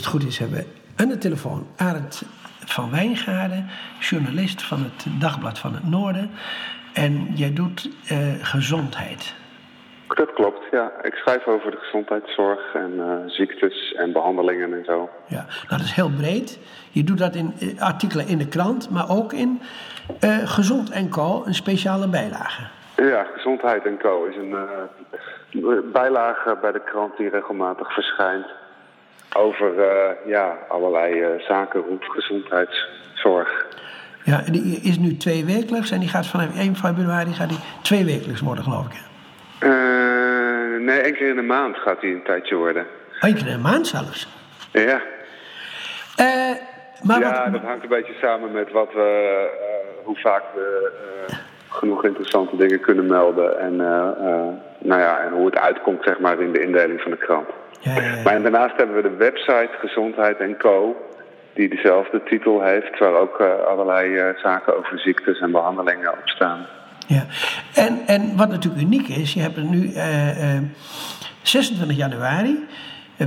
het goed is, hebben we aan de telefoon Arend van Wijngaarden, journalist van het Dagblad van het Noorden. En jij doet eh, gezondheid. Dat klopt, ja. Ik schrijf over de gezondheidszorg en eh, ziektes en behandelingen en zo. Ja, nou, dat is heel breed. Je doet dat in eh, artikelen in de krant, maar ook in Gezond en Co, een speciale bijlage. Ja, Gezondheid en Co is een bijlage bij de krant die regelmatig verschijnt. Over eh, ja, allerlei eh, zaken rond gezondheidszorg. Ja, en die is nu twee wekelijks en die gaat vanaf 1 februari gaat die twee wekelijks worden, geloof ik. Eh, nee, één keer in de maand gaat die een tijdje worden. Eén keer in de maand zelfs. Ja, Eh, maar ja wat, dat hangt een beetje samen met wat we, hoe vaak we genoeg interessante dingen kunnen melden. En, nou ja, en hoe het uitkomt zeg maar, in de indeling van de krant. Ja, ja, ja. Maar daarnaast hebben we de website Gezondheid en Co. Die dezelfde titel heeft, waar ook eh, allerlei eh, zaken over ziektes en behandelingen op staan. Ja, en, en wat natuurlijk uniek is, je hebt er nu eh, eh, 26 januari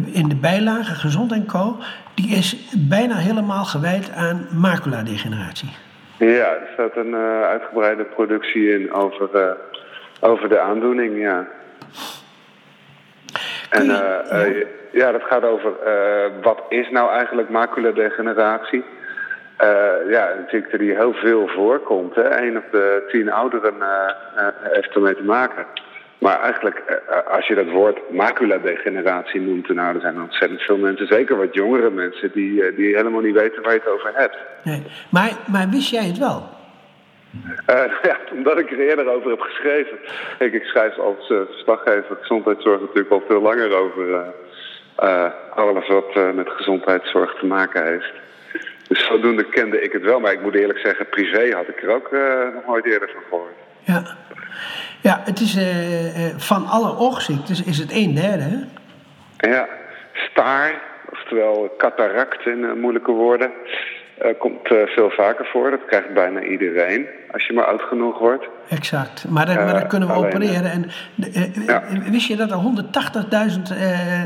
in de bijlage Gezond en Co. Die is bijna helemaal gewijd aan maculadegeneratie. Ja, er staat een uitgebreide productie in over, over de aandoening, ja. En je- eh, eh, ja, dat gaat over eh, wat is nou eigenlijk maculadegeneratie? Eh ja, een ziekte die heel veel voorkomt. Hè. Een op de tien ouderen heeft ermee te maken. Maar eigenlijk, als je dat woord maculadegeneratie noemt, nou, er zijn ontzettend veel mensen, zeker wat jongere mensen, die, die helemaal niet weten waar je het over hebt. Nee. Maar, maar wist jij het wel? Eh, ja, omdat ik er eerder over heb geschreven. Kijk, ik schrijf als eh, verslaggever gezondheidszorg natuurlijk al veel langer over eh, alles wat met gezondheidszorg te maken heeft. Dus zodoende kende ik het wel, maar ik moet eerlijk zeggen, privé had ik er ook nog nooit eerder van gehoord. Ja. Ja, het is van alle oogziektes is het een derde. Hè? Ja, staar, oftewel cataract in moeilijke woorden, eh, komt eh, veel vaker voor. Dat krijgt bijna iedereen als je maar oud genoeg wordt. Exact. Maar dat, maar dat Eh, kunnen we alleen, opereren. En, Ja. Wist je dat er 180.000 eh,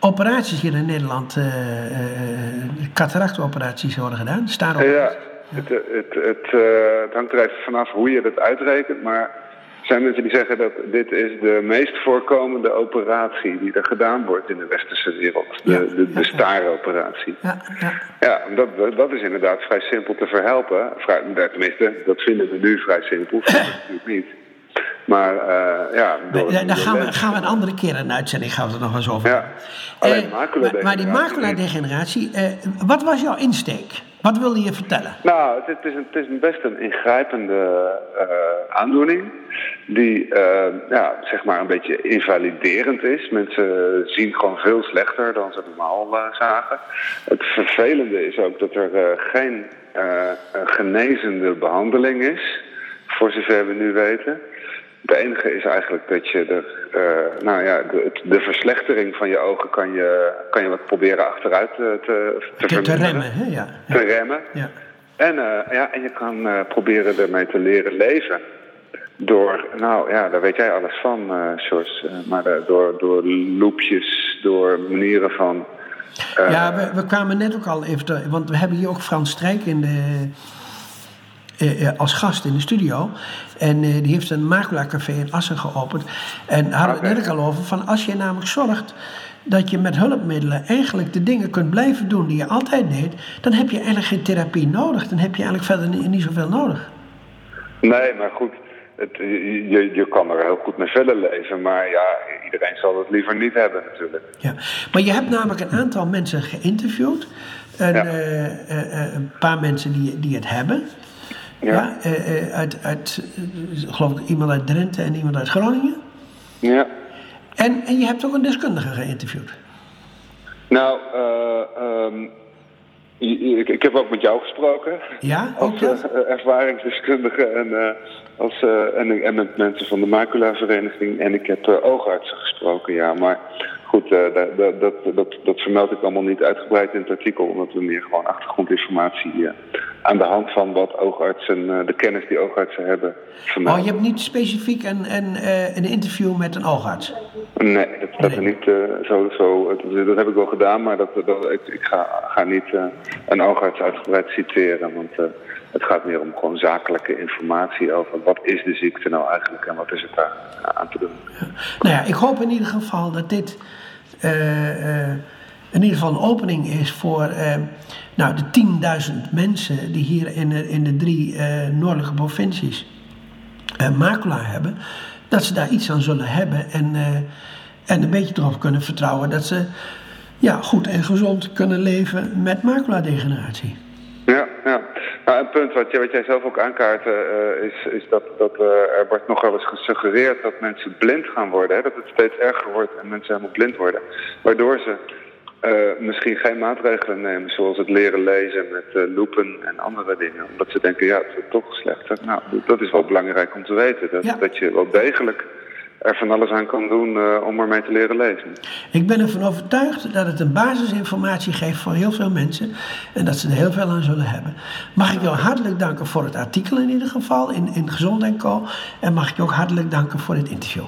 operaties hier in Nederland, cataractoperaties worden gedaan? Staar op. Ja, het, het, het, het hangt er even vanaf hoe je dat uitrekent. Maar zijn mensen die zeggen dat dit is de meest voorkomende operatie die er gedaan wordt in de westerse wereld. De, Ja, de, staaroperatie. Ja, ja. Ja, dat, dat is inderdaad vrij simpel te verhelpen. Vrij, tenminste, dat vinden we nu vrij simpel. Vroeger natuurlijk niet. Maar eh, ja... Door- daar door gaan we, gaan we een andere keer een uitzending gaan we er nog eens over Ja, alleen Eh, maculadegeneratie maar, die maculadegeneratie, eh, wat was jouw insteek? Wat wilde je vertellen? Nou, het, is, een, het is een best een ingrijpende aandoening. Die eh, ja, zeg maar een beetje invaliderend is. Mensen zien gewoon veel slechter dan ze normaal eh, zagen. Het vervelende is ook dat er eh, geen een genezende behandeling is. Voor zover we nu weten. Het enige is eigenlijk dat je de, nou ja, de, de verslechtering van je ogen kan je, kan je wat proberen achteruit te, te, Te, remmen, hè? Ja. Te remmen. ja. En, ja, en je kan proberen ermee te leren leven. Door, nou ja, daar weet jij alles van. Eh, maar eh, door, door loopjes, door manieren van. Ja, we, we kwamen net ook al even, te- want we hebben hier ook Frans Strijk in de, als gast in de studio. En die heeft een Macula Café in Assen geopend. En daar hadden we het net ook al over, van als je namelijk zorgt dat je met hulpmiddelen eigenlijk de dingen kunt blijven doen die je altijd deed, dan heb je eigenlijk geen therapie nodig. Dan heb je eigenlijk verder niet, niet zoveel nodig. Nee, maar goed. Het, je, je kan er heel goed mee verder leven. Maar ja, iedereen zal het liever niet hebben, natuurlijk. Ja. Maar je hebt namelijk een aantal mensen geïnterviewd. Een, Ja. eh, eh, eh, een paar mensen die, die het hebben. Ja. Ja. uit, uit, geloof ik, iemand uit Drenthe en iemand uit Groningen. Ja. En, en je hebt ook een deskundige geïnterviewd. Nou, eh, ehm, ik, ik heb ook met jou gesproken. Ja, ook Als ervaringsdeskundige en, eh, als, eh, en, en met mensen van de macula-vereniging. En ik heb oogartsen gesproken, ja. Maar goed, dat, dat, dat, dat, vermeld ik allemaal niet uitgebreid in het artikel. Omdat we meer gewoon achtergrondinformatie aan de hand van wat oogartsen, de kennis die oogartsen hebben, Oh, vermelden. je hebt niet specifiek een, een, een interview met een oogarts. Nee, dat staat er niet uh, zo. zo dat, heb ik wel gedaan, maar dat, dat ik, ik ga, ga niet uh, een oogarts uitgebreid citeren. Want uh, het gaat meer om gewoon zakelijke informatie over wat is de ziekte nou eigenlijk en wat is het daar aan te doen. Ja. Nou ja, ik hoop in ieder geval dat dit in ieder geval een opening is voor nou, de 10.000 mensen die hier in de, in de drie noordelijke provincies macula hebben dat ze daar iets aan zullen hebben en, uh, en een beetje erop kunnen vertrouwen dat ze ja, goed en gezond kunnen leven met maculadegeneratie. Ja, ja. Nou, een punt wat, wat jij zelf ook aankaart uh, is, is dat, dat uh, er wordt nog wel eens gesuggereerd dat mensen blind gaan worden. Hè? Dat het steeds erger wordt en mensen helemaal blind worden. Waardoor ze uh, misschien geen maatregelen nemen, zoals het leren lezen met uh, loepen en andere dingen. Omdat ze denken, ja, het wordt toch slechter. Nou, dat is wel belangrijk om te weten. Dat, dat je wel degelijk er van alles aan kan doen uh, om ermee te leren lezen. Ik ben ervan overtuigd dat het een basisinformatie geeft voor heel veel mensen. En dat ze er heel veel aan zullen hebben. Mag ik jou hartelijk danken voor het artikel in ieder geval in, in Gezond en Co. En mag ik je ook hartelijk danken voor dit interview.